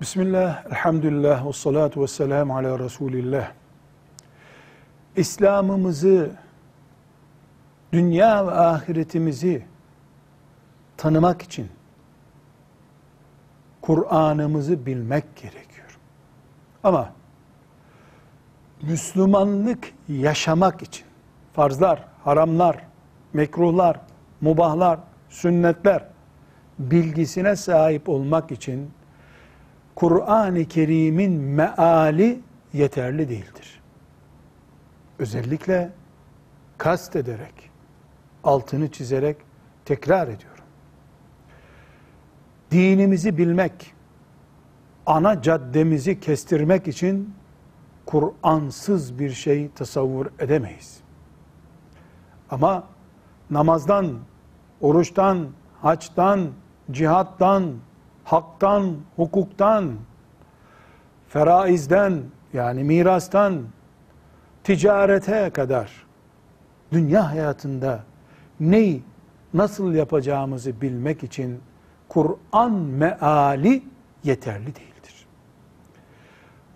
Bismillah, elhamdülillah, ve salatu ve selamu ala Resulillah. İslam'ımızı, dünya ve ahiretimizi tanımak için Kur'an'ımızı bilmek gerekiyor. Ama Müslümanlık yaşamak için farzlar, haramlar, mekruhlar, mubahlar, sünnetler bilgisine sahip olmak için Kur'an-ı Kerim'in meali yeterli değildir. Özellikle kast ederek, altını çizerek tekrar ediyorum. Dinimizi bilmek, ana caddemizi kestirmek için Kur'ansız bir şey tasavvur edemeyiz. Ama namazdan, oruçtan, haçtan, cihattan, haktan, hukuktan, feraizden yani mirastan, ticarete kadar dünya hayatında neyi nasıl yapacağımızı bilmek için Kur'an meali yeterli değildir.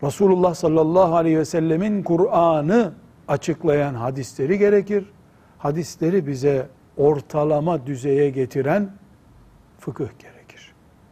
Resulullah sallallahu aleyhi ve sellemin Kur'an'ı açıklayan hadisleri gerekir. Hadisleri bize ortalama düzeye getiren fıkıh gerekir.